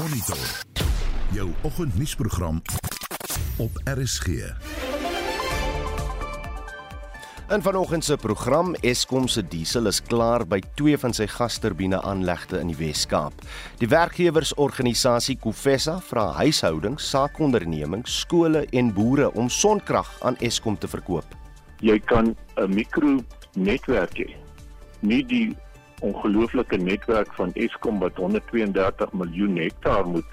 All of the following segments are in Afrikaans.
Monitor. Jou oggendnuusprogram op RSG. In vanoggend se program Eskom se diesel is klaar by twee van sy gasturbine aanlegte in die Wes-Kaap. Die werkgewersorganisasie Kofessa vra huishoudings, saakondernemings, skole en boere om sonkrag aan Eskom te verkoop. Jy kan 'n mikronetwerk hê. Nie die ongelooflike netwerk van Eskom wat 132 miljoen hektaar moet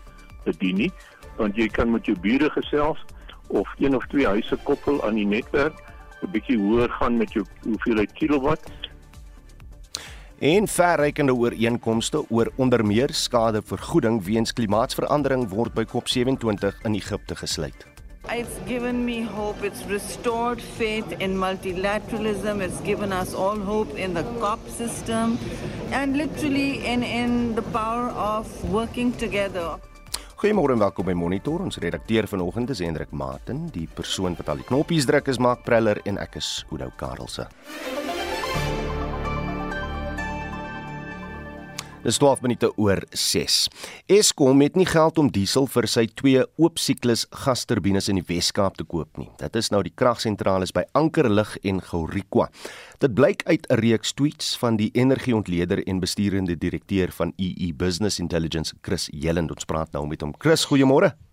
bedien nie, want jy kan met jou bure gesels of een of twee huise koppel aan die netwerk 'n bietjie hoër gaan met jou hoeveelheid kilowatt En verrykende ooreenkomste oor onder meer skadevergoeding weens klimaatsverandering word by COP27 in Egipte gesluit. It's given me hope. It's restored faith in multilateralism. It's given us all hope in the COP system and literally in, in the power of working together. Goeiemôre en welkom by Monitor. Ons redakteur vanoggend is Hendrik Martin. Die persoon wat al die knoppies druk is Mark Preller en ek is Oudo Karelse. Dis 12 minute oor 6. Eskom het nie geld om diesel vir sy twee oop siklus gasturbines in die Wes-Kaap te koop nie. Dit is nou die kragsentrale by Ankerlig en Gourikwa. Dit blyk uit 'n reeks tweets van die energieontleder en besturende direkteur van EE Business Intelligence, Chris Jelland. Ons praat nou met hom. Chris, goeiemôre.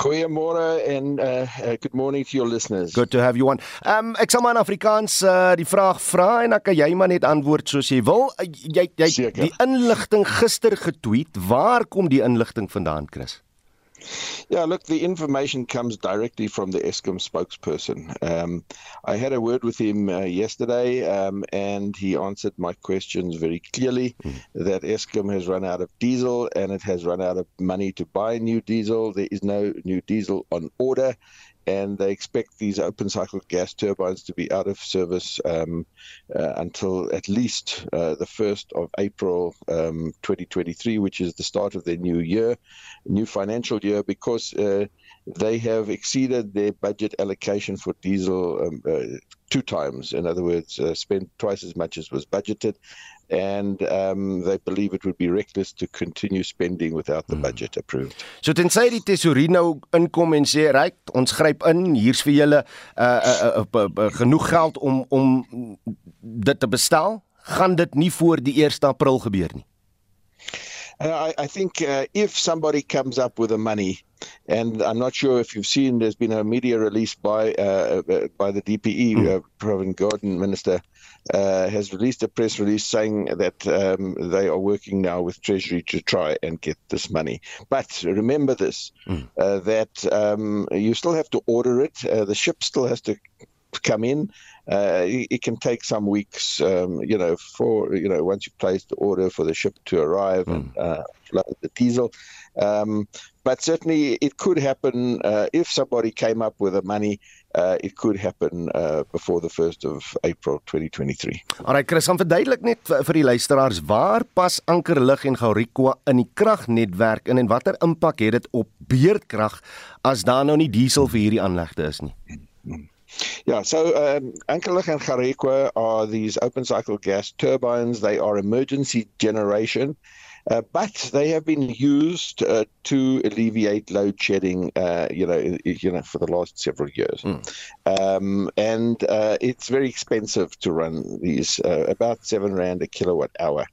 Goeiemôre en uh, uh good morning to your listeners. Good to have you on. Um ek sal maar in Afrikaans uh die vraag vra en dan kan jy maar net antwoord soos jy wil. Uh, jy jy Seker. die inligting gister getweet. Waar kom die inligting vandaan, Chris? Yeah, look, the information comes directly from the ESCOM spokesperson. Um, I had a word with him uh, yesterday, um, and he answered my questions very clearly. That ESCOM has run out of diesel, and it has run out of money to buy new diesel. There is no new diesel on order, and they expect these open cycle gas turbines to be out of service um, uh, until at least uh, the 1st of April um, 2023, which is the start of their new year, new financial year, because uh, they have exceeded their budget allocation for diesel um, uh, two times. In other words, uh, spent twice as much as was budgeted. And um, they believe it would be reckless to continue spending without the budget approved. So tensy die tesourier nou inkom en sê, "Ryk, ons gryp in, hier's vir julle uh, uh, uh, uh, uh genoeg geld om om dit te bestel," gaan dit nie voor die 1 April gebeur nie. Uh, I, I think uh, if somebody comes up with the money, and I'm not sure if you've seen, there's been a media release by uh, uh, by the DPE, Mm. uh, Pravin Gordon Minister, uh, has released a press release saying that um, they are working now with Treasury to try and get this money. But remember this: Mm. uh, that um, you still have to order it. Uh, the ship still has to come in. Uh, it, can take some weeks, um, you know, for you know once you place the order for the ship to arrive and uh, flood the diesel. Um, but certainly, it could happen uh, if somebody came up with the money. Uh, it could happen uh, before the first of April, 2023. Alraai Chris, gaan verduidelik net vir, vir die luisteraars waar pas Ankerlig en Gaurikwa in die kragnetwerk in en watter impak het dit op beurtkrag as daar nou nie diesel vir hierdie aanlegte is nie. Yeah, so um, Ankerlich and Garekwa are these open cycle gas turbines. They are emergency generation, uh, but they have been used uh, to alleviate load shedding. Uh, you know, you know, for the last several years, um, and uh, it's very expensive to run these. Uh, about seven rand a kilowatt hour.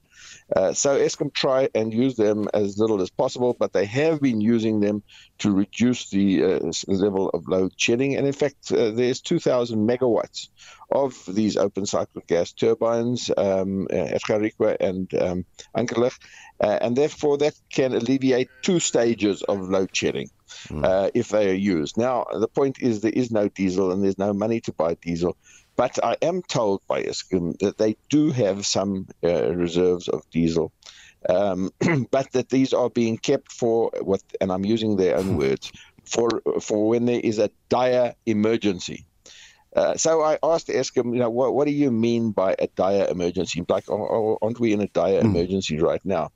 Uh, so Eskom try and use them as little as possible, but they have been using them to reduce the uh, level of load shedding. And in fact, uh, there's 2,000 megawatts of these open cycle gas turbines um, uh, at Garikwa and um, Ankerlich, uh, and therefore that can alleviate two stages of load shedding. Uh, if they are used. Now, the point is there is no diesel and there's no money to buy diesel. But I am told by Eskom that they do have some uh, reserves of diesel, um, but that these are being kept for what, and I'm using their own words, for for when there is a dire emergency. Uh, so I asked Eskom, you know, what, what do you mean by a dire emergency? Like, are- aren't we in a dire emergency right now?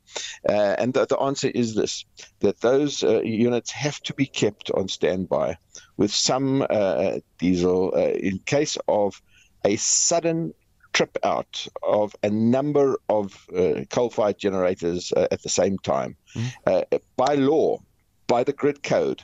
Uh, and the, the answer is this: that those uh, units have to be kept on standby with some uh, diesel uh, in case of a sudden trip out of a number of uh, coal-fired generators uh, at the same time. Uh, by law, by the grid code,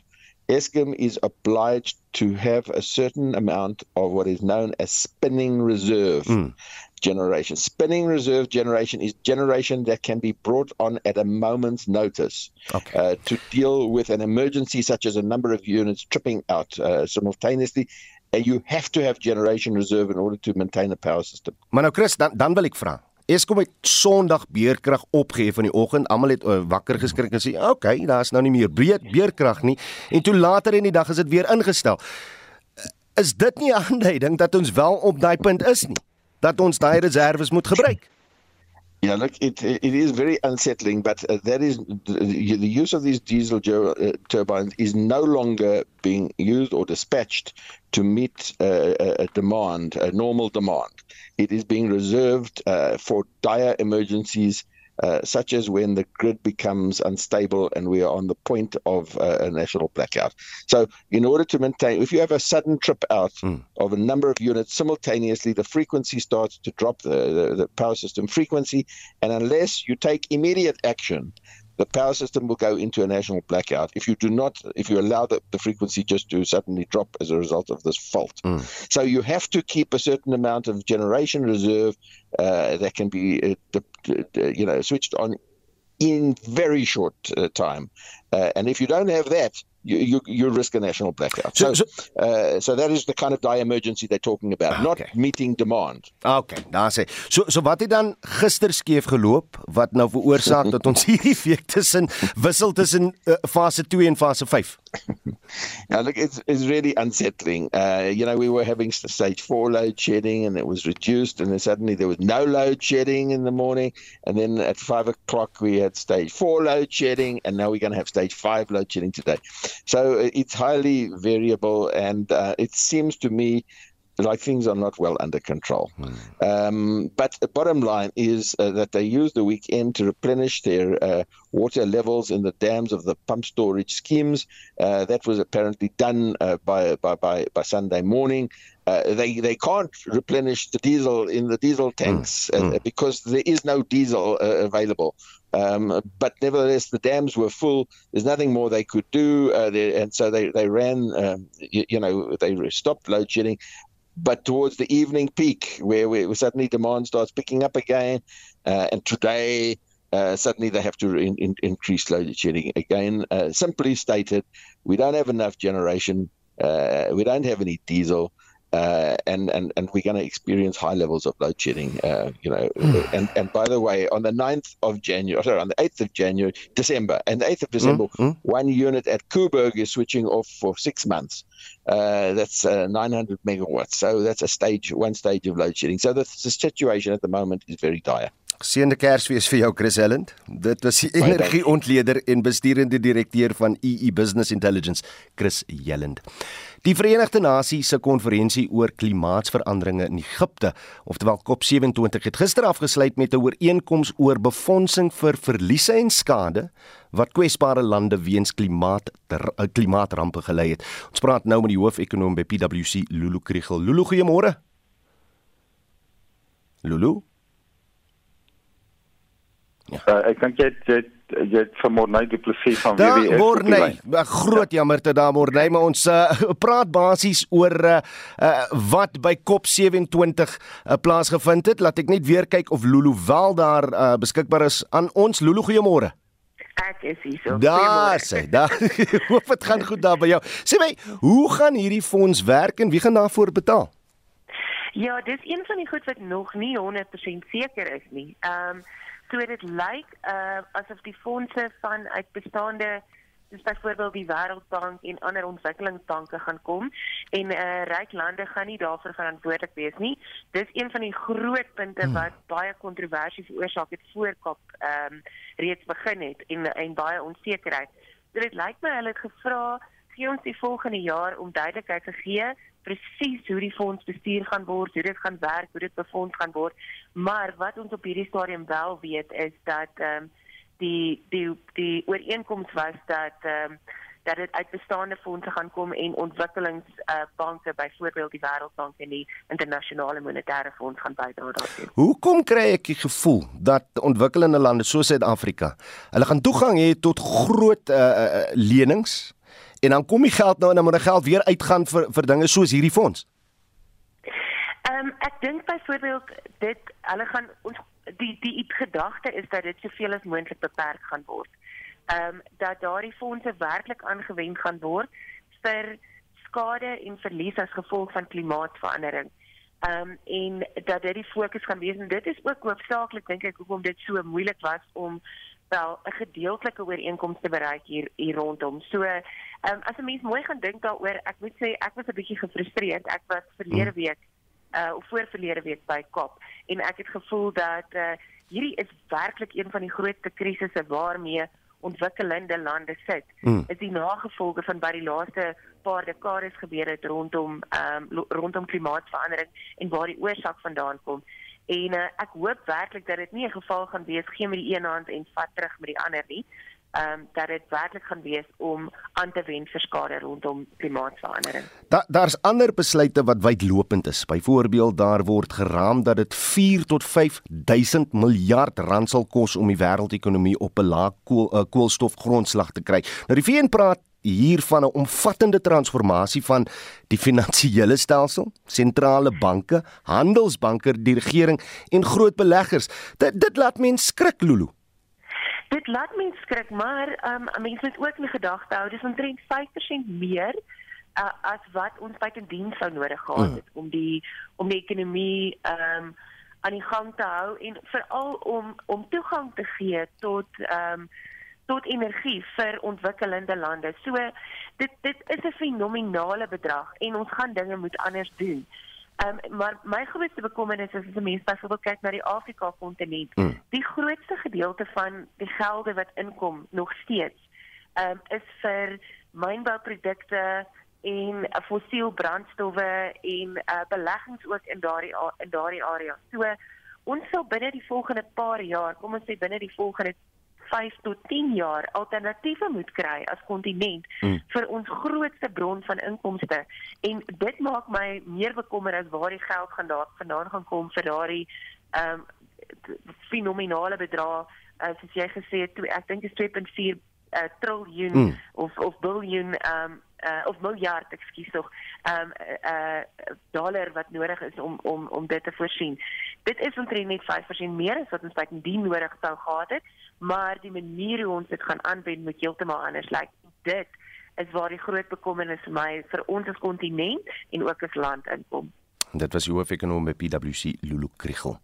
Eskom is obliged to have a certain amount of what is known as spinning reserve mm. generation. Spinning reserve generation is generation that can be brought on at a moment's notice okay. uh, to deal with an emergency such as a number of units tripping out uh, simultaneously. And you have to have generation reserve in order to maintain the power system. Maar nou Chris, dan dan wil ek vra. Eskom het Sondag beerkrag opgehef in die oggend. Almal het uh, wakker geskrik en sê, "Oké, okay, daar's nou nie meer breed beerkrag nie." En toe later in die dag is dit weer ingestel. Is dit nie 'n aanduiding dat ons wel op daai punt is nie? Dat ons daai reserves moet gebruik? Yeah, look, it it is very unsettling, but uh, that is the, use of these diesel uh, turbines is no longer being used or dispatched to meet uh, a demand, a normal demand. It is being reserved for dire emergencies, uh, such as when the grid becomes unstable and we are on the point of uh, a national blackout. So, in order to maintain, if you have a sudden trip out mm. of a number of units simultaneously, the frequency starts to drop the, the, the power system frequency, and unless you take immediate action, the power system will go into a national blackout if you do not if you allow the, the frequency just to suddenly drop as a result of this fault mm. so you have to keep a certain amount of generation reserve uh, that can be uh, you know switched on in very short uh, time uh, and if you don't have that you, you, you risk a national blackout. So, so, uh, so that is the kind of dire emergency they're talking about, okay. not meeting demand. Okay, daar sê. So so wat het dan gister skeef geloop wat nou veroorsaak dat ons hierdie week tussen wissel tussen uh, fase 2 en fase 5? now look it's it's really unsettling. Uh, you know we were having stage 4 load shedding and it was reduced and then suddenly there was no load shedding in the morning and then at 5 o'clock we had stage 4 load shedding and now we're going to have stage 5 load shedding today. So uh, it's highly variable, and uh, it seems to me like things are not well under control. Mm. Um, but the bottom line is uh, that they use the weekend to replenish their uh, water levels in the dams of the pump storage schemes. Uh, that was apparently done uh, by, by, by, by Sunday morning. Uh, they they can't replenish the diesel in the diesel tanks mm. Mm. because there is no diesel available. Um, but nevertheless, the dams were full. There's nothing more they could do, uh, they, and so they they ran. Um, you, you, know, they stopped load shedding. But towards the evening peak, where, where suddenly demand starts picking up again, uh, and today uh, suddenly they have to in, in, increase load shedding again. Uh, simply stated, we don't have enough generation. Uh, we don't have any diesel uh, and, and, and we're going to experience high levels of load shedding. Uh, you know, and, and by the way, on the 9th of January, sorry, on the 8th of January, December, and the 8th of December, mm-hmm. one unit at Coburg is switching off for six months. Uh, that's uh, 900 megawatts. So that's a stage, one stage of load shedding. So the, the situation at the moment is very dire. Seënde Kersfees vir jou Chris Helland. Dit was die energieontleder en besturende direkteur van EE Business Intelligence, Chris Helland. Die Verenigde Nasies se konferensie oor klimaatsveranderinge in Egipte, oftewel COP27, het gister afgesluit met 'n ooreenkoms oor befondsing vir verliese en skade wat kwesbare lande weens klimaat ter, uh, klimaatrampe gelei het. Ons praat nou met die hoofekonoom by PwC, Lulu Kriel. Lulu, goeiemôre. Lulu? Ja. Uh, ek dink jy jy jy het vir Morney Du Plessis van WWF. Daar Morney, groot ja. jammerte daar Morney, maar ons uh, praat basies oor uh, uh, wat by COP27 uh, plaasgevind het. Laat ek net weer kyk of Lulu wel daar uh, beskikbaar is aan ons. Lulu, goeiemôre. Ek is hier so. Daar sê, daar. Hoop dit gaan goed daar by jou. Sê my, hoe gaan hierdie fonds werk en wie gaan daarvoor betaal? Ja, dis een van die goed wat nog nie 100% seker is nie. Ehm um, So dit lyk uh asof die fondse van uit bestaande dis byvoorbeeld die Wêreldbank en ander ontwikkelingsbanke gaan kom en uh ryk lande gaan nie daarvoor verantwoordelik wees nie. Dis een van die groot punte hmm. wat baie kontroversie veroorsaak het voor Kop ehm um, reeds begin het en en baie onsekerheid. So dit lyk my hulle het gevra gee ons die volgende jaar om duidelikheid te gee presies hoe die fonds bestuur gaan word, hoe dit gaan werk, hoe dit befonds gaan word. Maar wat ons op hierdie stadium wel weet is dat ehm um, die die die ooreenkoms was dat ehm um, dat dit uit bestaande fondse gaan kom en ontwikkelingsbanke uh, byvoorbeeld die Wêreldbank en die internasionale monetaire fonds gaan bydra daartoe. Hoekom kry ek die gevoel dat ontwikkelende lande soos Suid-Afrika, hulle gaan toegang hê tot groot uh, uh, lenings en dan kom die geld nou en dan moet die geld weer uitgaan vir vir dinge soos hierdie fonds? Ehm um, ek dink byvoorbeeld dit hulle gaan ons die die gedagte is dat dit soveel as moontlik beperk gaan word. Ehm um, dat daardie fondse werklik aangewend gaan word vir skade en verlies as gevolg van klimaatsverandering. Ehm um, en dat dit die fokus gaan wees en dit is ook hoofsaaklik dink ek hoekom dit so moeilik was om wel 'n gedeeltelike ooreenkoms te bereik hier hier rondom. So, ehm um, as 'n mens mooi gaan dink daaroor, ek moet sê ek was 'n bietjie gefrustreerd. Ek was verlede hmm. week uh of voor verlede week by Kop en ek het gevoel dat uh hierdie is werklik een van die grootste krisisse waarmee ontwikkelende lande sit. Mm. Is die nagevolge van wat die laaste paar dekades gebeur het rondom ehm um, rondom klimaatsverandering en waar die oorsaak vandaan kom. En uh, ek hoop werklik dat dit nie 'n geval gaan wees gee met die een hand en vat terug met die ander nie ehm um, dat dit werklik gaan wees om aan te wend vir skade rondom klimaatsverandering. Da, daar's ander besluite wat wydlopend is. Byvoorbeeld daar word geraam dat dit 4 tot 5000 miljard rand sal kos om die wêreldekonomie op 'n lae kool, uh, koolstofgrondslag te kry. Nou die VN praat hier van 'n omvattende transformasie van die finansiële stelsel, sentrale banke, handelsbanke, die regering en groot beleggers. Dit dit laat mense skrik, Lulu. Dit laat mens skrik, maar um, mense moet ook in gedagte hou dis omtrent 5% meer uh, as wat ons buitendien sou nodig gehad het mm. om die om die ekonomie ehm um, aan die gang te hou en veral om om toegang te gee tot ehm um, tot energie vir ontwikkelende lande. So dit dit is 'n fenominale bedrag en ons gaan dinge moet anders doen. Um, maar my grootste bekommernis is as 'n mens byvoorbeeld kyk na die Afrika kontinent. Mm. Die grootste gedeelte van die gelde wat inkom nog steeds um, is vir mynbouprodukte en uh, fossiel brandstowwe en uh, beleggings ook in daardie in daardie area. So ons sal binne die volgende paar jaar, kom ons sê binne die volgende 5 tot 10 jaar alternatiewe moet kry as kontinent hmm. vir ons grootste bron van inkomste en dit maak my meer bekommer as waar die geld gaan daar vandaan gaan kom vir daardie ehm um, fenominale bedrag uh, soos jy gesê het ek dink is 2.4 uh, triljoen hmm. of of biljoen ehm um, uh, of miljard ekskuus tog ehm um, uh, dollar wat nodig is om om om dit te voorsien. Dit is omtrent net 5% meer as wat ons baie die nodig sou gehad het maar die manier hoe ons dit gaan aanwend moet heeltemal anders lyk. Like, dit is waar die groot bekommernis vir my vir ons as kontinent en ook as land inkom. Dit was die hoofekonoom by PwC Lulu Kriel.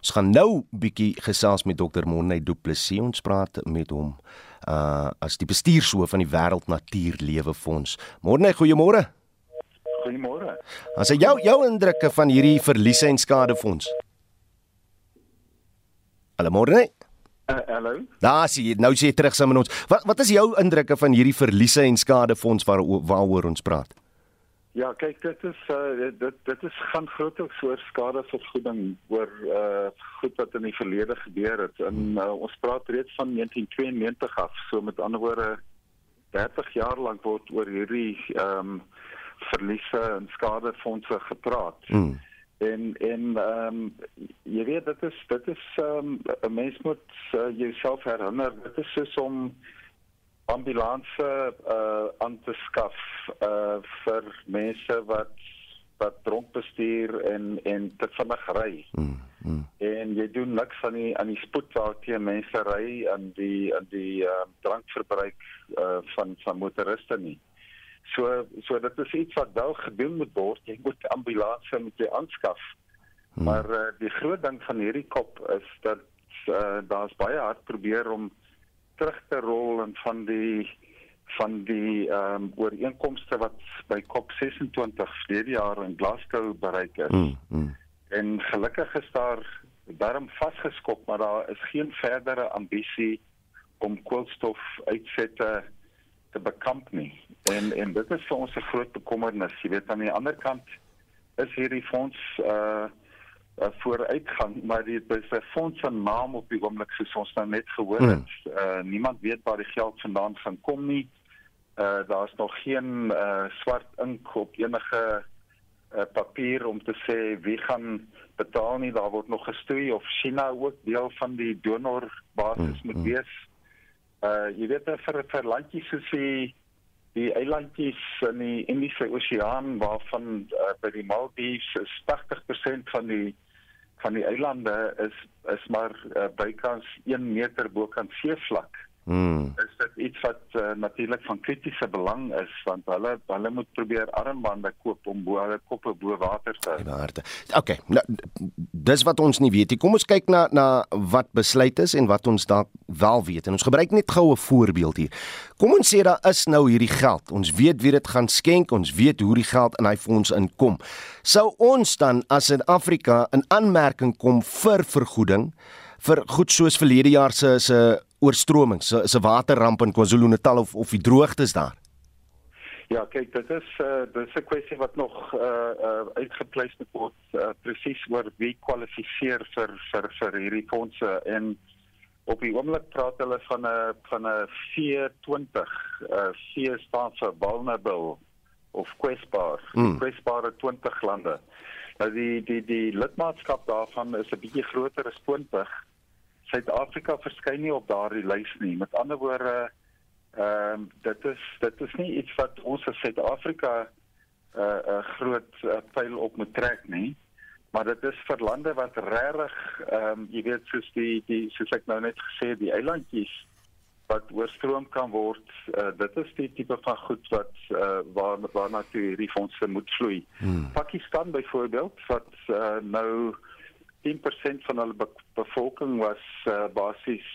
Ons gaan nou bietjie gesels met Dr. Monne Du Plessis. Ons praat met hom uh as die bestuurshoof van die Wêreld Natuurlewe Fonds. Monne, goeiemôre. Goeiemôre. As jy jou jou indrukke van hierdie verliese en skadefonds. Hallo Monne. Uh, hallo. Daar sien jy nou sê jy terug saam met ons. Wat wat is jou indrukke van hierdie verliese en skadefonds waar waaroor ons praat? Ja, kyk, dit is uh dit dit is gaan grootliks oor skadevergoeding oor uh goed wat in die verlede gebeur het. En uh, ons praat reeds van 1992 af, so met ander woorde 30 jaar lank word oor hierdie ehm um, verliese en skadefondse gepraat. Mm. En en ehm um, jy weet dit is dit is ehm um, 'n mens moet uh, jouself herinner dit is soos om ambulanse uh aan te skaf uh vir mense wat wat dronk bestuur en en te vinnig ry. Mm, mm. En jy doen niks aan die aan die spoed waarteen mense ry aan die aan die uh, drankverbruik uh van van motoriste nie. So so dit is iets wat wel gedoen moet word. Jy moet ambulanse moet jy aanskaf. Hmm. Maar uh, die groot ding van hierdie kop is dat uh, daar's baie hard probeer om terug te rol en van die van die ehm um, ooreenkomste wat by COP 26 verlede jaar in Glasgow bereik is. Hmm. Hmm. En gelukkig is daar daarom vasgeskop, maar daar is geen verdere ambisie om koolstofuitsette te bekamp nie. En en dit is vir ons 'n groot bekommernis. Jy weet aan die ander kant is hierdie fonds uh uh vooruitgang, maar dit is 'n fonds van naam op die oomblik soos ons nou net gehoor het. Mm. Uh niemand weet waar die geld vandaan gaan kom nie. Uh daar's nog geen uh swart ink op enige uh, papier om te sê wie gaan betaal nie. Daar word nog gestoei of China ook deel van die donor basis moet wees. Uh jy weet vir vir landjies soos die die eilandjies in die Indiese Oseaan waarvan uh, by die Maldives is 80% van die van die eilande is is maar uh, bykans 1 meter bo kan seevlak. Hmm. Is dit iets wat uh, natuurlik van kritiese belang is want hulle hulle moet probeer armbande koop om bo hulle koppe bo water te hou. Okay, nou dis wat ons nie weet nie. Kom ons kyk na na wat besluit is en wat ons dalk wel weet. En ons gebruik net gou 'n voorbeeld hier. Kom ons sê daar is nou hierdie geld. Ons weet wie dit gaan skenk. Ons weet hoe die geld in hy fonds inkom. Sou ons dan as in aanmerking kom vir vergoeding vir goed soos verlede jaar se se oorstromings, is 'n waterramp in KwaZulu-Natal of of die droogtes daar? Ja, kyk, dit is uh dis 'n kwessie wat nog uh uh uitgepleis moet word uh, presies oor wie kwalifiseer vir vir vir hierdie fondse en op die oomblik praat hulle van 'n van 'n V20 uh V staan vir vulnerable of kwesbaar, mm. kwesbare 20 lande. Nou die die die lidmaatskap daarvan is 'n bietjie groter as 20 Suid-Afrika verskyn nie op daardie lys nie. Met ander woorde, ehm uh, dit is dit is nie iets wat ons as Suid-Afrika 'n uh, 'n groot uh, pyl op moet trek nie. Maar dit is vir lande wat regtig ehm um, jy weet soos die die soos ek nou net gesê die eilandjies wat oorstroom kan word. Uh, dit is die tipe van goed wat uh, waar waarna toe hierdie fondse moet vloei. Hmm. Pakistan byvoorbeeld wat uh, nou 10% van hulle be bevolking was uh, basies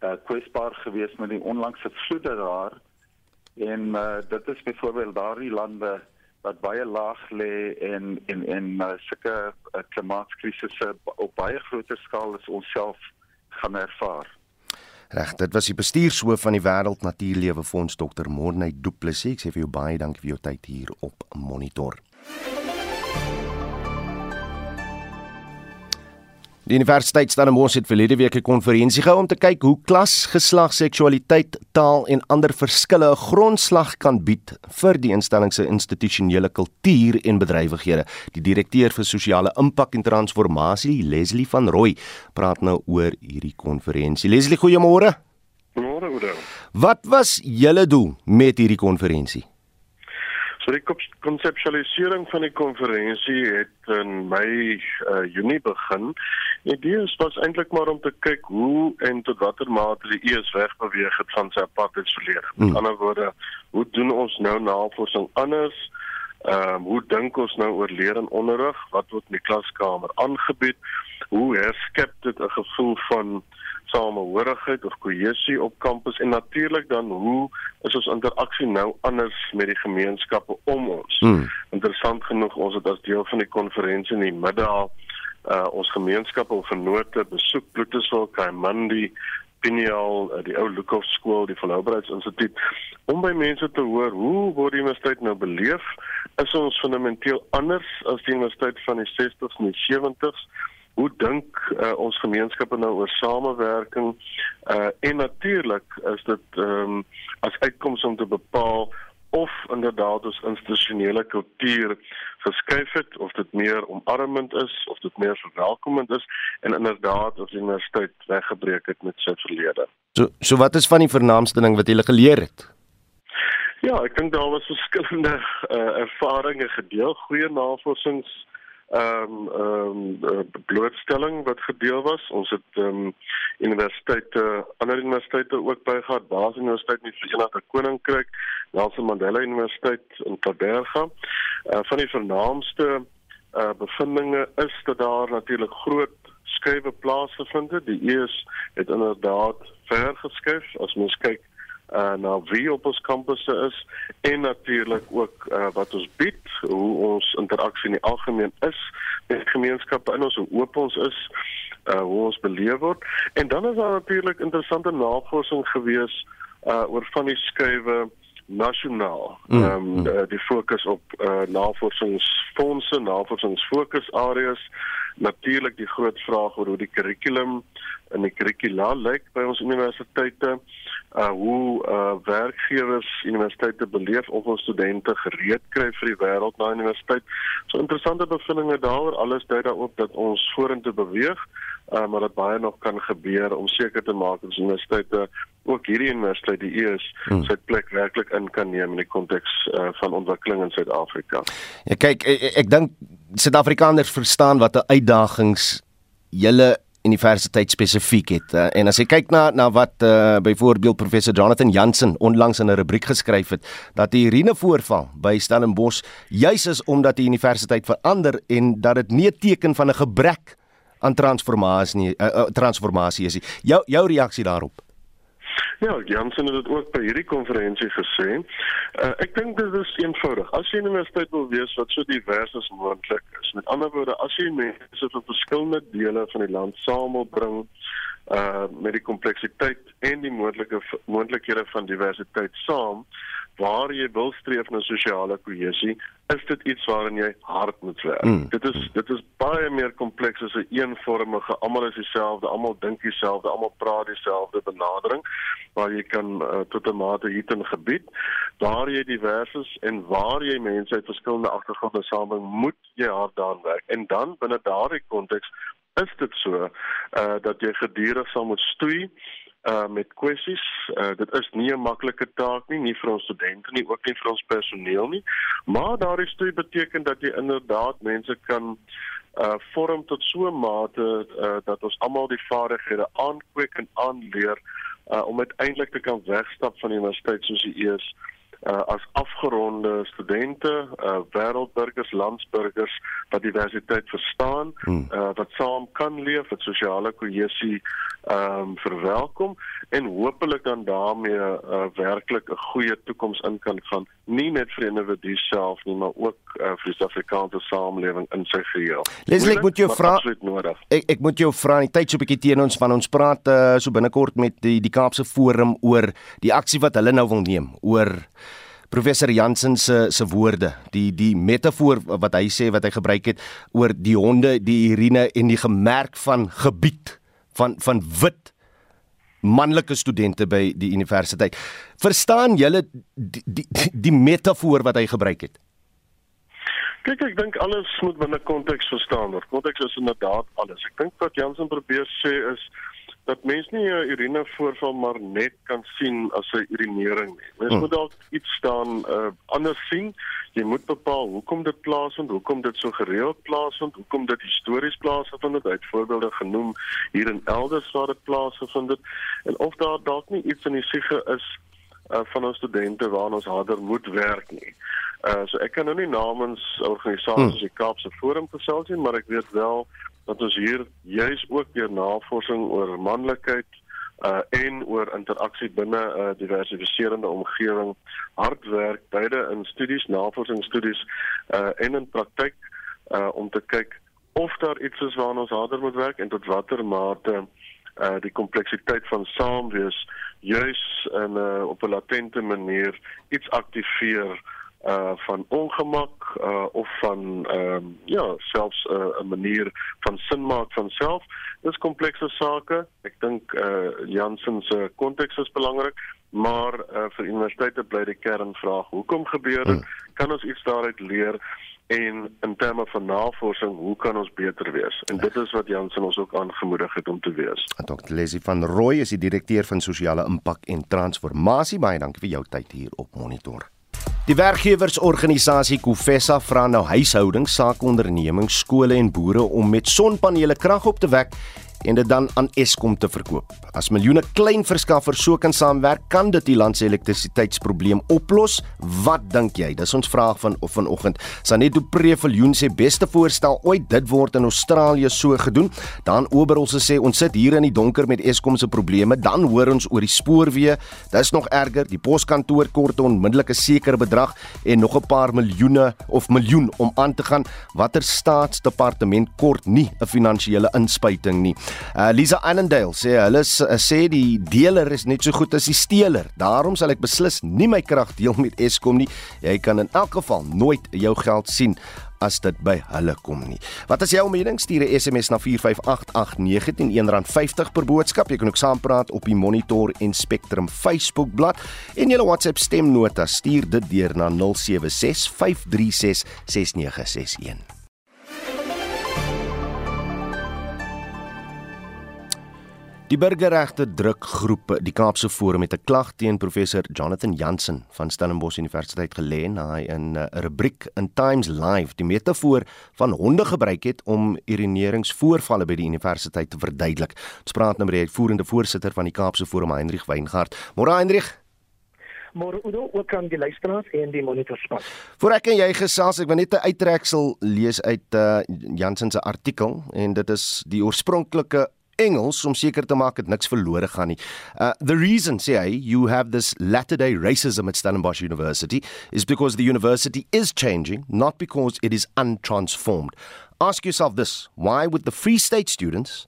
uh, kwesbaar geweest met die onlangse vloede daar en uh, dit is byvoorbeeld daardie lande wat baie laag lê en en en uh, sulke uh, klimaatkrisisse op baie groter skaal as ons self gaan ervaar. Reg, dit was die bestuurshoof van die Wêreld Natuurlewe Fonds Dr. Morney Du Plessis. Ek sê vir jou baie dankie vir jou tyd hier op Monitor. Die Universiteit Stellenbosch het verlede week 'n konferensie gehou om te kyk hoe klas, geslag, seksualiteit, taal en ander verskille 'n grondslag kan bied vir die instelling se institusionele kultuur en bedrywighede. Die direkteur vir sosiale impak en transformasie, Leslie van Rooi, praat nou oor hierdie konferensie. Leslie, goeiemôre. Goeiemôre, Oudo. Wat was julle doel met hierdie konferensie? So die konseptualisering van die konferensie het in Mei uh, Junie begin. Die idee was eintlik maar om te kyk hoe en tot watter mate die ES wegbeweeg het van sy apartheidsverlede. Met hmm. ander woorde, hoe doen ons nou navorsing anders? Ehm um, hoe dink ons nou oor leer en onderrig? Wat word in die klaskamer aangebied? Hoe herskep dit 'n gevoel van samehorigheid of kohesie op kampus en natuurlik dan hoe is ons interaksie nou anders met die gemeenskappe om ons. Hmm. Interessant genoeg ons het as deel van die konferensie in die middag uh ons gemeenskappe of vennote besoek Bloetesville, Kaimandi, Pineal, uh, die ou Lukhof skool, die Volhoubaarheidsinstituut om by mense te hoor hoe word die universiteit nou beleef? Is ons fundamenteel anders as die universiteit van die 60s en die 70s? Hoe dink uh, ons gemeenskappe nou oor samewerking uh, en natuurlik is dit um, as uitkoms om te bepaal of inderdaad ons institusionele kultuur verskuif het of dit meer omarmend is of dit meer verwelkomend is en inderdaad of die universiteit weggebreek het met sy verlede. So so wat is van die vernaamste ding wat jy geleer het? Ja, ek dink daar was verskillende uh, ervarings gedeel, goeie navorsings ehm um, ehm um, blootstelling wat gedeel was. Ons het ehm um, universiteite, ander universiteite ook bygehad, Baas Universiteit in die Verenigde Koninkryk, Nelson Mandela Universiteit in Kaapberga. Uh, van die vernaamste uh, bevindinge is dat daar natuurlik groot skuwe plaasgevind het. Die ES het inderdaad ver geskuif as mens kyk uh na wie op ons kampusse is en natuurlik ook uh wat ons bied, hoe ons interaksie in die algemeen is met gemeenskappe in ons hoe oop ons is, uh hoe ons beleef word. En dan is daar natuurlik interessante navorsing gewees uh oor van die skuwe nasionaal. Mm, ehm um, mm. die fokus op uh navorsingsfondse, navorsingsfokusareas, natuurlik die groot vraag oor hoe die kurrikulum in die kurrikula lyk by ons universiteite uh hoe uh werkgewers universiteite beleef of ons studente gereed kry vir die wêreld na universiteit. So interessante bevindinge daaroor. Alles dui daarop dat ons vorentoe beweeg, uh maar dat baie nog kan gebeur om seker te maak dat universiteite ook hierdie universiteit die ES hmm. sy plek werklik in kan neem in die konteks uh, van ontwikkeling in Suid-Afrika. Ja kyk ek, ek, ek dink Suid-Afrikaners verstaan wat 'n uitdagings julle universiteit spesifiek het. Uh, en as jy kyk na na wat uh, byvoorbeeld professor Jonathan Jansen onlangs in 'n rubriek geskryf het dat die Irene voorval by Stellenbosch juis is omdat die universiteit verander en dat dit nie 'n teken van 'n gebrek aan transformasie nie, uh, uh, transformasie is nie. Jou jou reaksie daarop? Ja, Jansen het dit ook by hierdie konferensie gesê. Uh, ek dink dit is eenvoudig. As jy 'n universiteit wil wees wat so divers as moontlik is, met ander woorde, as jy mense van verskillende dele van die land samelbring uh met die kompleksiteit en die moontlike moontlikhede van diversiteit saam, waar jy wil streef na sosiale kohesie, is dit iets waarin jy hard moet werk. Mm. Dit is dit is baie meer kompleks as 'n eenvormige, almal is dieselfde, almal dink dieselfde, almal praat dieselfde benadering waar jy kan uh, tot 'n mate hier in gebied waar jy divers is en waar jy mense uit verskillende agtergronde saambring, moet jy hard daaraan werk. En dan binne daardie konteks is dit so uh dat jy gedurig sal moet stoei uh met kwessies. Uh dit is nie 'n maklike taak nie, nie vir ons studente nie, ook nie vir ons personeel nie. Maar daardie studie beteken dat jy inderdaad mense kan uh vorm tot so 'n mate uh dat ons almal die vaardighede aankweek en aanleer uh om uiteindelik te kan wegstap van die universiteit soos die eers uh, as afgeronde studente, uh, wêreldburgers, landsburgers wat diversiteit verstaan, hmm. uh, wat saam kan leef, wat sosiale kohesie ehm um, verwelkom en hopelik dan daarmee uh, werklik 'n goeie toekoms in kan gaan, nie net vir individue self nie, maar ook uh, vir die Suid-Afrikaanse samelewing in sy geheel. Leslie, ek moet jou vra ek ek moet jou vra, die tyd so 'n bietjie teen ons van ons praat uh, so binnekort met die die Kaapse Forum oor die aksie wat hulle nou wil neem oor professor Jansen se se woorde, die die metafoor wat hy sê wat hy gebruik het oor die honde, die urine en die gemerk van gebied van van wit manlike studente by die universiteit. Verstaan julle die, die die metafoor wat hy gebruik het? Kyk, ek dink alles moet binne konteks verstaan word. Konteks is inderdaad alles. Ek dink wat Jansen probeer sê is dat mens nie 'n urine voorval maar net kan sien as 'n urinering nie. Mens hmm. moet dalk iets staan uh, anders sien. Jy moet bepaal hoekom dit plaasvind, hoekom dit so gereeld plaasvind, hoekom dit histories plaasvind. Het voorbeelde genoem hier in elders waar dit plaasvind het en of daar dalk nie iets in die siege is uh, van ons studente waarna ons harder moet werk nie. Uh, so ek kan nou nie namens organisasies hmm. die Kaapse Forum gesels nie, maar ek weet wel dat ons hier juis ook deur navorsing oor manlikheid uh en oor interaksie binne 'n uh, diversifiserende omgewing hard werk beide in studies, navorsingsstudies uh en in praktyk uh om te kyk of daar iets is waarna ons harder moet werk en tot watter mate uh die kompleksiteit van saamwees juis in 'n uh, op 'n latente manier iets aktiveer uh van ongemak uh of van ehm um, ja selfs 'n uh, 'n manier van sin maak van self. Dis komplekse sake. Ek dink uh Jansen se konteks is belangrik maar uh vir universiteite bly die kernvraag hoekom gebeur dit? Hmm. kan ons iets daaruit leer? En in terme van navorsing hoe kan ons beter wees? En dit is wat Jansen ons ook aangemoedig het om te wees. Dr Leslie van Rooi is die direkteur van sosiale impak en transformasie baie dankie vir jou tyd hier op monitor Die werkgewersorganisasie Kofessa vra nou huishoudings, saakondernemings, skole en boere om met sonpanele krag op te wek en dit dan aan Eskom te verkoop. As miljoene klein verskaffers so kan saamwerk, kan dit die land se elektrisiteitsprobleem oplos. Wat dink jy? Dis ons vraag van vanoggend. Sanet Previljoen sê beste voorstel ooit dit word in Australië so gedoen. Dan Oberol se sê ons sit hier in die donker met Eskom se probleme, dan hoor ons oor die spoorweë. Dis nog erger, die poskantoor kort 'n onmiddellike sekere bedrag en nog 'n paar miljoene of miljoen om aan te gaan. Watter staatsdepartement kort nie 'n finansiële inspuiting nie? Uh, Lisa Annandale sê hulle uh, sê die deler is net so goed as die steeler. Daarom sal ek beslis nie my krag deel met Eskom nie. Jy kan in elk geval nooit jou geld sien as dit by hulle kom nie. Wat is jou mening? Stuur 'n SMS na 45889 R1.50 per boodskap. Jy kan ook saampraat op die Monitor en Spectrum Facebook bladsy en jou WhatsApp stemnota stuur dit deur na 0765366961. Die burgerregte drukgroep, die Kaapse Forum het 'n klag teen professor Jonathan Jansen van Stellenbosch Universiteit gelê na hy in 'n rubriek in Times Live die metafoor van honde gebruik het om urineringsvoorvalle by die universiteit te verduidelik. Ons praat nou met die uitvoerende voorsitter van die Kaapse Forum, Hendrik Weingart. Môre Hendrik. Maar Udo, ook aan die luisteraars en die monitorspan. Voor ek en jy gesels, ek wil net 'n uittreksel lees uit uh, Jansen se artikel en dit is die oorspronklike Engels om seker te maak dat niks verlore gaan nie. Uh the reason say you have this latter day racism at Stellenbosch University is because the university is changing, not because it is untransformed. Ask yourself this, why would the Free State students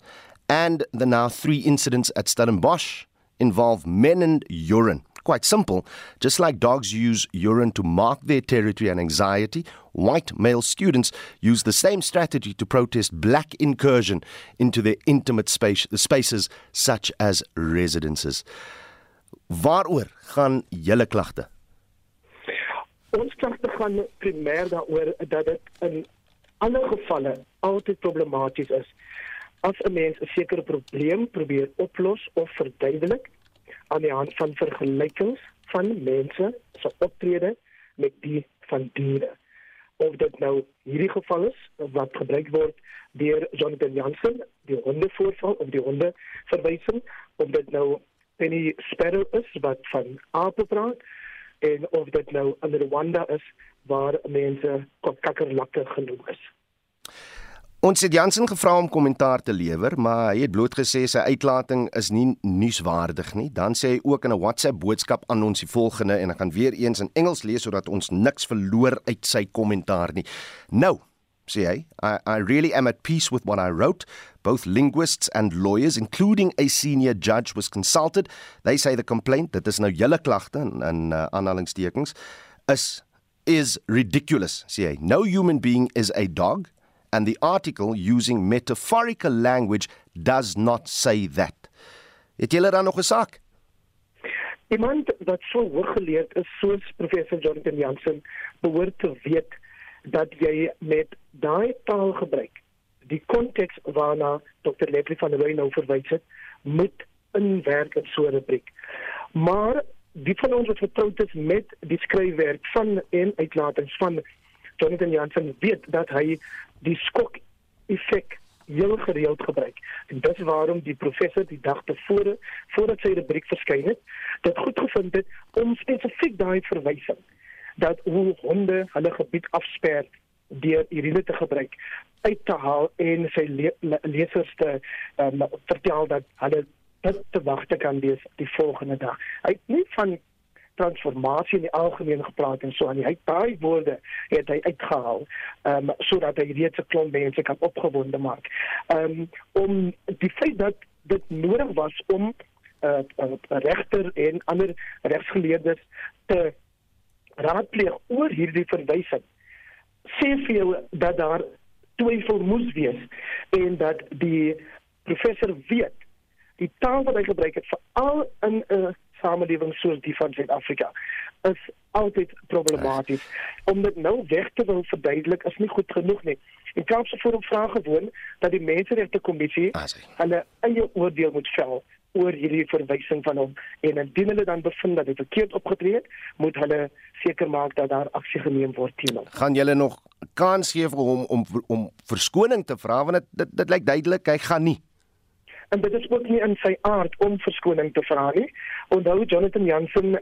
and the now three incidents at Stellenbosch involve men and urine? Quite simple. Just like dogs use urine to mark their territory and anxiety, white male students use the same strategy to protest black incursion into their intimate space, spaces such as residences. Waaroor gaan julle klagte? Ons klagte gaan primêr daaroor dat dit in alle gevalle altyd problematies is as 'n mens 'n sekere probleem probeer oplos of verduidelik aan die hand van vergelykings van mense se optrede met die van diere. Of dit nou hierdie geval is wat gebruik word deur Jonathan Jansen, die hondevoorval of die honde verwysing, of dit nou Penny Sparrow is wat van ape praat en of dit nou in Rwanda is waar mense kakkerlakke genoem is. Ons het Jansen gevra om kommentaar te lewer, maar hy het bloot gesê sy uitlating is nie nuuswaardig nie. Dan sê hy ook in 'n WhatsApp boodskap aan ons die volgende en ek gaan weer eens in Engels lees sodat ons niks verloor uit sy kommentaar nie. Nou, sê hy, I, I really am at peace with what I wrote. Both linguists and lawyers, including a senior judge, was consulted. They say the complaint, dit is nou julle klagte in, in uh, aanhalingstekens, is is ridiculous, sê hy. No human being is a dog and the article using metaphorical language does not say that. Het julle dan nog 'n saak? Iemand wat so hooggeleerd is soos professor Jonathan Jansen behoort te weet dat jy met daai taal gebruik die konteks waarna Dr. Leslie van der Rooyen nou verwys het moet inwerk in so 'n rubriek. Maar die van ons wat vertroud is met die skryfwerk van en uitlatings van Jonathan Jansen weet dat hy die skok effek heel gereeld gebruik. En dis waarom die professor die dag tevore voordat sy rubriek verskyn het, dit goed gevind het om spesifiek daai verwysing dat hoe honde hulle gebied afsper deur urine te gebruik uit te haal en sy le le lesers te um, vertel dat hulle dit te wagte kan wees die volgende dag. Hy het nie van transformasie in die algemeen gepraat en so aan hy daai woorde het hy uitgehaal um, sodat hy reeds 'n klomp mense kan opgewonde maak. Um, om die feit dat dit nodig was om 'n uh, uh, regter en ander regsgeleerdes te raadpleeg oor hierdie verwysing sê vir jou dat daar twyfel moes wees en dat die professor weet die taal wat hy gebruik het veral in 'n uh, samelewing soos die van Suid-Afrika is altyd problematies. Om dit nou weg te wil verduidelik is nie goed genoeg nie. En Kaapse Forum vra gewoon dat die Menseregte Kommissie hulle eie oordeel moet vel oor hierdie verwysing van hom en indien hulle dan bevind dat dit verkeerd opgetree het, moet hulle seker maak dat daar aksie geneem word teen hom. Gaan julle nog kans gee vir hom om om verskoning te vra want dit dit, dit lyk duidelik hy gaan nie en dit is ook nie in sy aard om verskoning te vra nie. Onthou Jonathan Jansen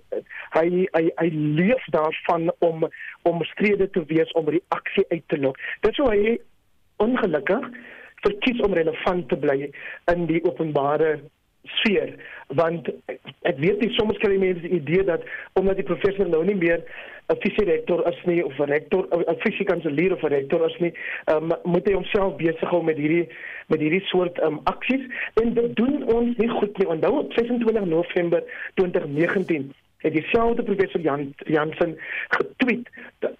hy hy hy leef daarvan om om strede te wees om reaksie uit te lok. Dit sou hy ongelukkig verkies om relevant te bly in die openbare sfeer want ek weet nie soms kry mense die idee dat omdat die professor nou nie meer 'n fisierektor is nie of 'n rektor 'n fisiekanselier of 'n rektor is nie um, moet hy homself besig hou met hierdie met hierdie soort um, aksies en dit doen ons nie goed nie. Onthou op 26 November 2019 het dieselfde professor Jan Jansen getweet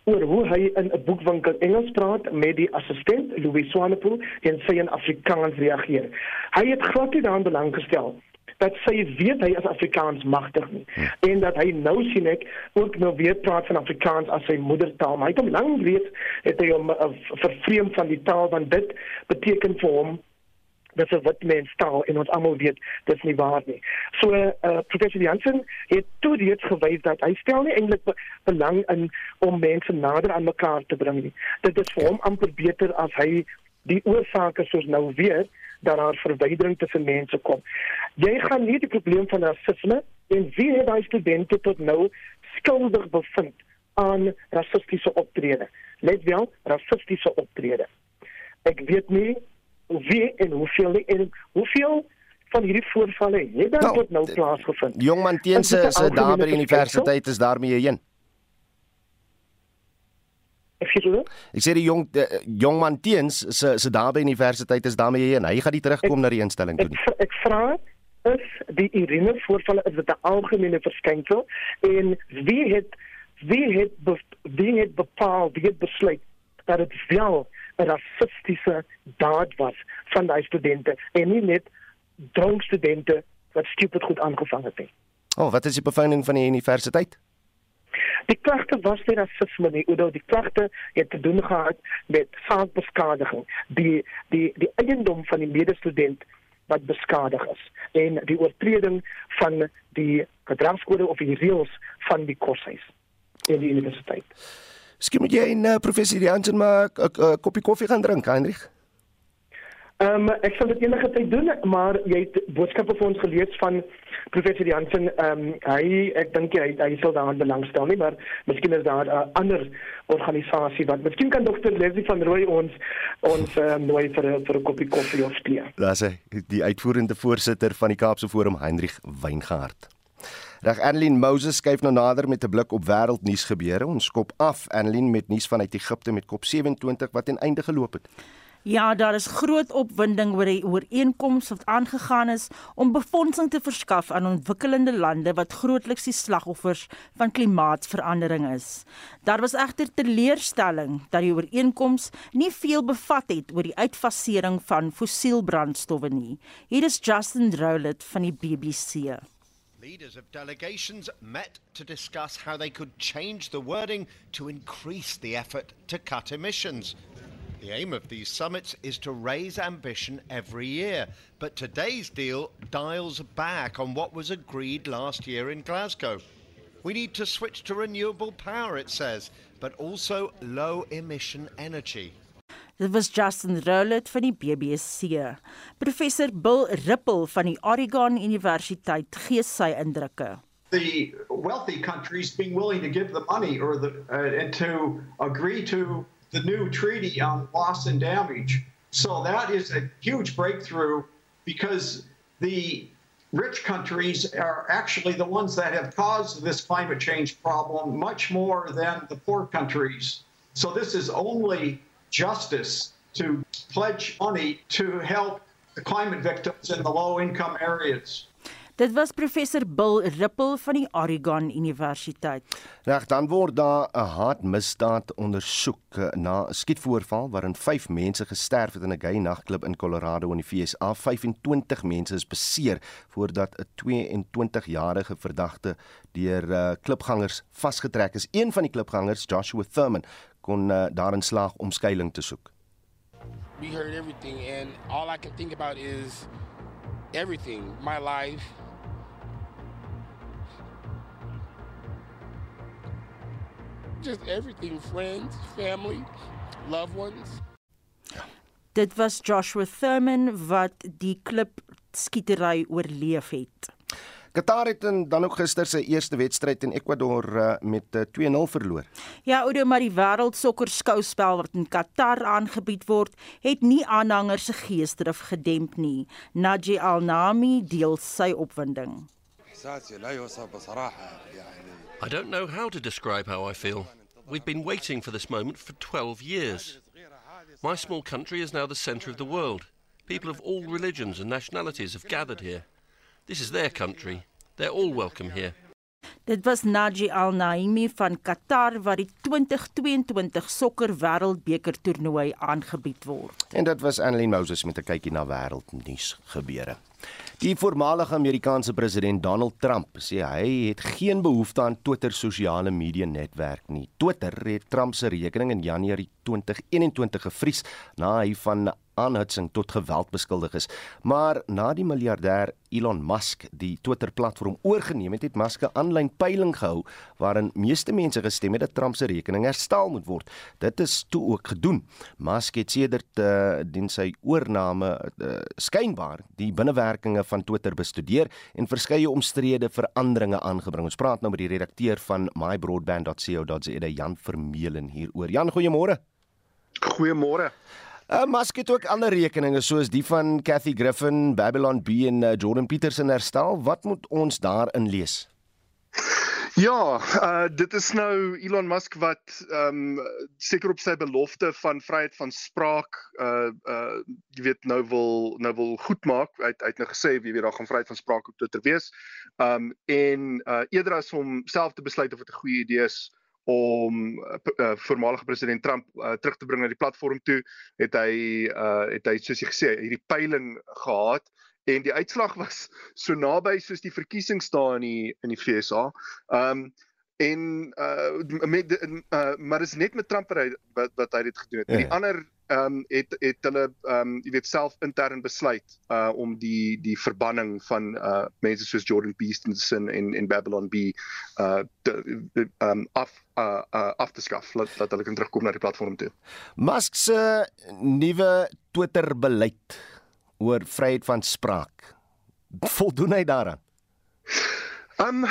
oor hoe hy in 'n boekwinkel Engels praat met die assistent Louis Swanepoel en sy in Afrikaans reageer. Hy het glad nie daaraan belang gestel dat sy weet hy is Afrikaans magtig nie ja. en dat hy nou sien ek ook nou weer praat van Afrikaans as sy moedertaal maar hy het hom lank weet het hy hom uh, vervreem van die taal want dit beteken vir hom dat se wat mens taal en ons almal weet dis nie waar nie. So uh, professor Jansen het toe reeds gewys dat hy stel nie eintlik be belang in om mense nader aan mekaar te bring nie. Dit is vir hom amper beter as hy die oorsake soos nou weer dat daar verwydering tussen mense kom. Jy gaan nie die probleem van rasisme en wie het daai studente tot nou skuldig bevind aan rassistiese optrede. Let wel, rassistiese optrede. Ek weet nie wie en hoeveel en hoeveel van hierdie voorvalle het dan nou, tot nou plaasgevind. Jongman teens se se daar by die universiteit is daarmee heen. Ek sê die jong die, jongman teens se se daar by universiteit is daarmee heen. Hy gaan nie terugkom ek, na die instelling toe nie. Ek, ek vra is die Irene voorvalle is dit 'n algemene verskynsel en wie het wie het be, wie het bepaal wie het besluit dat dit wel rassistiese daad was van daai studente en nie net dronk studente wat stupid goed aangevang het nie. Oh, wat is die bevinding van die universiteit? Die klagte was nie rasisme nie, oor die klagte het te doen gehad met saakbeskadiging, die die die eiendom van die medestudent wat beskadig is en die oortreding van die gedragskode of die reëls van die koshuis in die universiteit. Skien moet jy 'n uh, professor Jansen maar 'n uh, uh, koppie koffie gaan drink, Heinrich. Ehm um, ek sal dit enige tyd doen, maar jy het boodskappe vir ons gelees van professor Jansen. Ehm um, hy ek dink hy hy sal daaraan belangstel nie, maar miskien is daar 'n uh, ander organisasie wat miskien kan dokter Leslie van Rooi ons ons uh, nooi vir vir 'n koppie koffie of tee. Daar's hy, die uitvoerende voorsitter van die Kaapse Forum, Heinrich Weingart. Reg Annelien Moses skuif nou nader met 'n blik op wêreldnuus gebeure. Ons skop af Annelien met nuus vanuit Egipte met COP27 wat ten einde geloop het. Ja, daar is groot opwinding oor die ooreenkoms wat aangegaan is om befondsing te verskaf aan ontwikkelende lande wat grootliks die slagoffers van klimaatsverandering is. Daar was egter teleurstelling dat die ooreenkoms nie veel bevat het oor die uitfasering van fossielbrandstowwe nie. Hier is Justin Rowlett van die BBC. Leaders of delegations met to discuss how they could change the wording to increase the effort to cut emissions. The aim of these summits is to raise ambition every year, but today's deal dials back on what was agreed last year in Glasgow. We need to switch to renewable power, it says, but also low emission energy. Dit was Justin Rowlett van die BBC. Professor Bill Ripple van die Oregon Universiteit gee sy indrukke. The wealthy countries being willing to give the money or the uh, and to agree to the new treaty on loss and damage. So that is a huge breakthrough because the rich countries are actually the ones that have caused this climate change problem much more than the poor countries. So this is only justice to pledge money to help the climate victims in the low income areas. Dit was professor Bill Ripple van die Oregon Universiteit. Reg, dan word daar 'n haatmisdaad ondersoek eh, na 'n skietvoorval waarin 5 mense gesterf het in 'n gay nagklub in Colorado in die VSA. 25 mense is beseer voordat 'n 22-jarige verdagte deur uh, klubgangers vasgetrek is. Een van die klubgangers, Joshua Thurman, kon uh, daarin slaag om skuilings te soek. We heard everything and all I can think about is everything, my life. Just everything, friends, family, loved ones. Dit was Joshua Thurman wat die klip skietery oorleef het. Qatar het dan ook gister sy eerste wedstryd teen Ecuador uh, met uh, 2-0 verloor. Ja, Oudo, maar die wêreldsokker skouspel wat in Qatar aangebied word, het nie aanhangers se geesdrif gedemp nie. Naji Al-Nami deel sy opwinding. I don't know how to describe how I feel. We've been waiting for this moment for 12 years. My small country is now the centre of the world. People of all religions and nationalities have gathered here. This is their country. They're all welcome here. Dit was Naji Al Naimi van Qatar wat die 2022 sokker wêreldbeker toernooi aangebied word. En dit was Annelien Moses met 'n kykie na wêreldnuus gebeure. Die voormalige Amerikaanse president Donald Trump sê hy het geen behoefte aan Twitter sosiale media netwerk nie. Twitter het Trump se rekening in Januarie 2021 gevries na hy van aanhitsing tot geweld beskuldig is. Maar na die miljardêr Elon Musk die Twitter-platform oorgeneem het, het Musk 'n aanlyn peiling gehou waarin meeste mense gestem het dat Trump se rekening herstel moet word. Dit is toe ook gedoen. Musk het sedert uh, dien sy oorneeme uh, skynbaar die binnewerkinge van Twitter bestudeer en verskeie omstrede veranderinge aangebring. Ons praat nou met die redakteur van mybroadband.co.za, Jan Vermeulen hieroor. Jan, goeiemôre. Goeiemôre. Uh, Musk het ook ander rekeninge soos die van Kathy Griffin, Babylon B en uh, Jordan Peterson herstel. Wat moet ons daarin lees? Ja, uh dit is nou Elon Musk wat ehm um, seker op sy belofte van vryheid van spraak uh uh jy weet nou wil nou wil goedmaak. Hy het, hy het nou gesê wie weet daar gaan vryheid van spraak op Twitter wees. Um en uh eerder as om self te besluit of dit 'n goeie idee is om uh, voormalige president Trump uh, terug te bring na die platform toe, het hy uh het hy soos jy gesê hierdie peiling gehad en die uitslag was so naby soos die verkiesings daar in die in die FSA. Ehm um, en uh met uh maar is net met Trump wat wat hy dit gedoen het. Ja. Die ander ehm um, het het hulle ehm um, jy weet self intern besluit uh om die die verbanning van uh mense soos Jordan Peterson en en Babylon B uh ehm um, af uh, uh af te skaf dat dat hulle kan terugkom na die platform toe. Musk se nuwe Twitter beleid oor vryheid van spraak. Voldoen hy daaraan? Um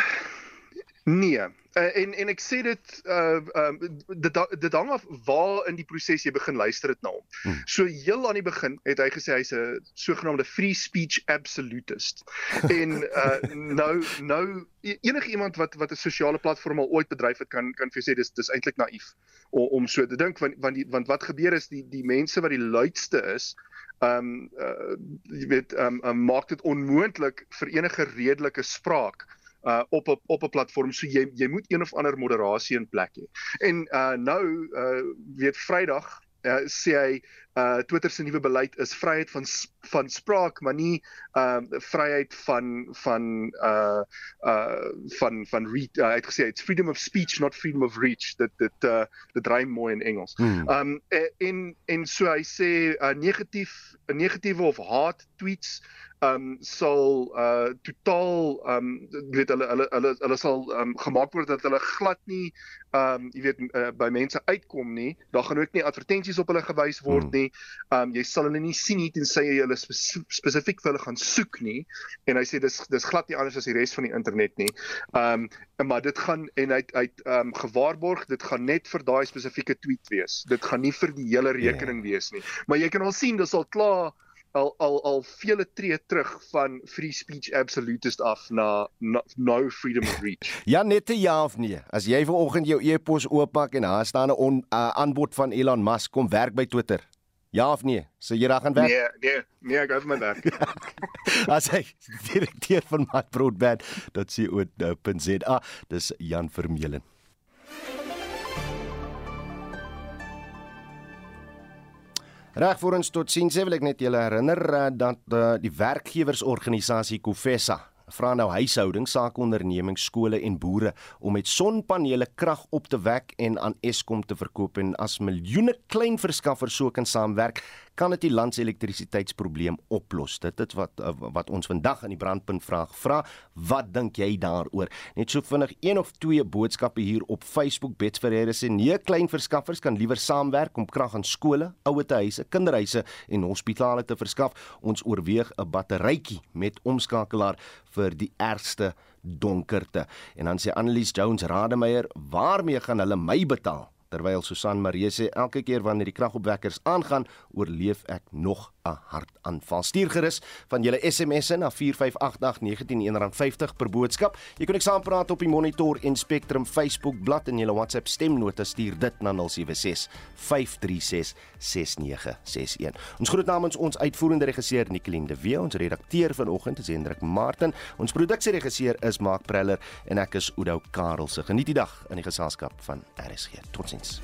nee. Uh, en en ek sê dit uh um dit dit hang af waar in die proses jy begin luister dit na hom. Hmm. So heel aan die begin het hy gesê hy's 'n sogenaamde free speech absolutist. en uh nou nou e-, enige iemand wat wat 'n sosiale platform al ooit bedryf het kan kan vir sê dis dis eintlik naïef om om so te dink want want die want wat gebeur is die die mense wat die luidste is ehm um, uh, jy weet ehm um, um, maak dit onmoontlik vir enige redelike spraak uh op op op 'n platform so jy jy moet een of ander moderasie in plek hê. En uh nou uh weet Vrydag uh, sê hy uh Twitter se nuwe beleid is vryheid van van spraak maar nie ehm uh, vryheid van van uh uh van van read uh, hy het gesê it's freedom of speech not freedom of reach dit dit uh dit ry mooi in Engels. Hmm. Ehm um, en en so hy sê uh negatief negatiewe of haat tweets um sal uh totaal um weet hulle hulle hulle hulle sal um gemaak word dat hulle glad nie um jy weet uh, by mense uitkom nie. Daar gaan ook nie advertensies op hulle gewys word hmm. Nie. Um jy sal hulle nie sien nie tensy jy hulle spesifiek vir hulle gaan soek nie. En hy sê dis dis glad nie anders as die res van die internet nie. Um maar dit gaan en hy hy um gewaarborg dit gaan net vir daai spesifieke tweet wees. Dit gaan nie vir die hele ja. rekening yeah. wees nie. Maar jy kan al sien dis al klaar al al al vele tree terug van free speech absolutist af na no, no freedom of reach. Ja net 'n ja of nee. As jy vanoggend jou e-pos oopmaak en daar staan 'n uh, aanbod van Elon Musk kom werk by Twitter. Ja of nee? So jy daar gaan werk? Nee, nee, nee, ek gaan my werk. As hy direkteur van my broadband, dit sê o, .za. Dis Jan Vermeulen. Reg vir ons tot sien sê wil ek net julle herinner uh, dat uh, die werkgewersorganisasie Kofessa vra nou huishoudings, sakeondernemings, skole en boere om met sonpanele krag op te wek en aan Eskom te verkoop en as miljoene klein verskaffers so kan saamwerk, kan dit die land se elektrisiteitsprobleem oplos? Dit is wat uh, wat ons vandag in die brandpunt vraag vra. Wat dink jy daaroor? Net so vinnig een of twee boodskappe hier op Facebook. Bets Ferreira sê nee, klein verskaffers kan liewer saamwerk om krag aan skole, ouetehuise, kinderhuise en hospitale te verskaf. Ons oorweeg 'n batterytjie met omskakelaar vir die ergste donkerte. En dan sê Annelies Jones Rademeier, waarmee gaan hulle my betaal? Terwyl Susan Marie sê elke keer wanneer die kragopwekkers aangaan, oorleef ek nog 'n hartaanval. Stuur gerus van julle SMS'e na 4588919 R50 per boodskap. Jy kan ook saampraat op die Monitor en Spectrum Facebook bladsy en julle WhatsApp stemnota stuur dit na 076 536 6961. Ons groet namens ons uitvoerende regisseur Nicoline de Wee, ons redakteur vanoggend is Hendrik Martin, ons produksieregisseur is Mark Preller en ek is Udo Karelse. Geniet die dag in die geselskap van RSG. Totsiens.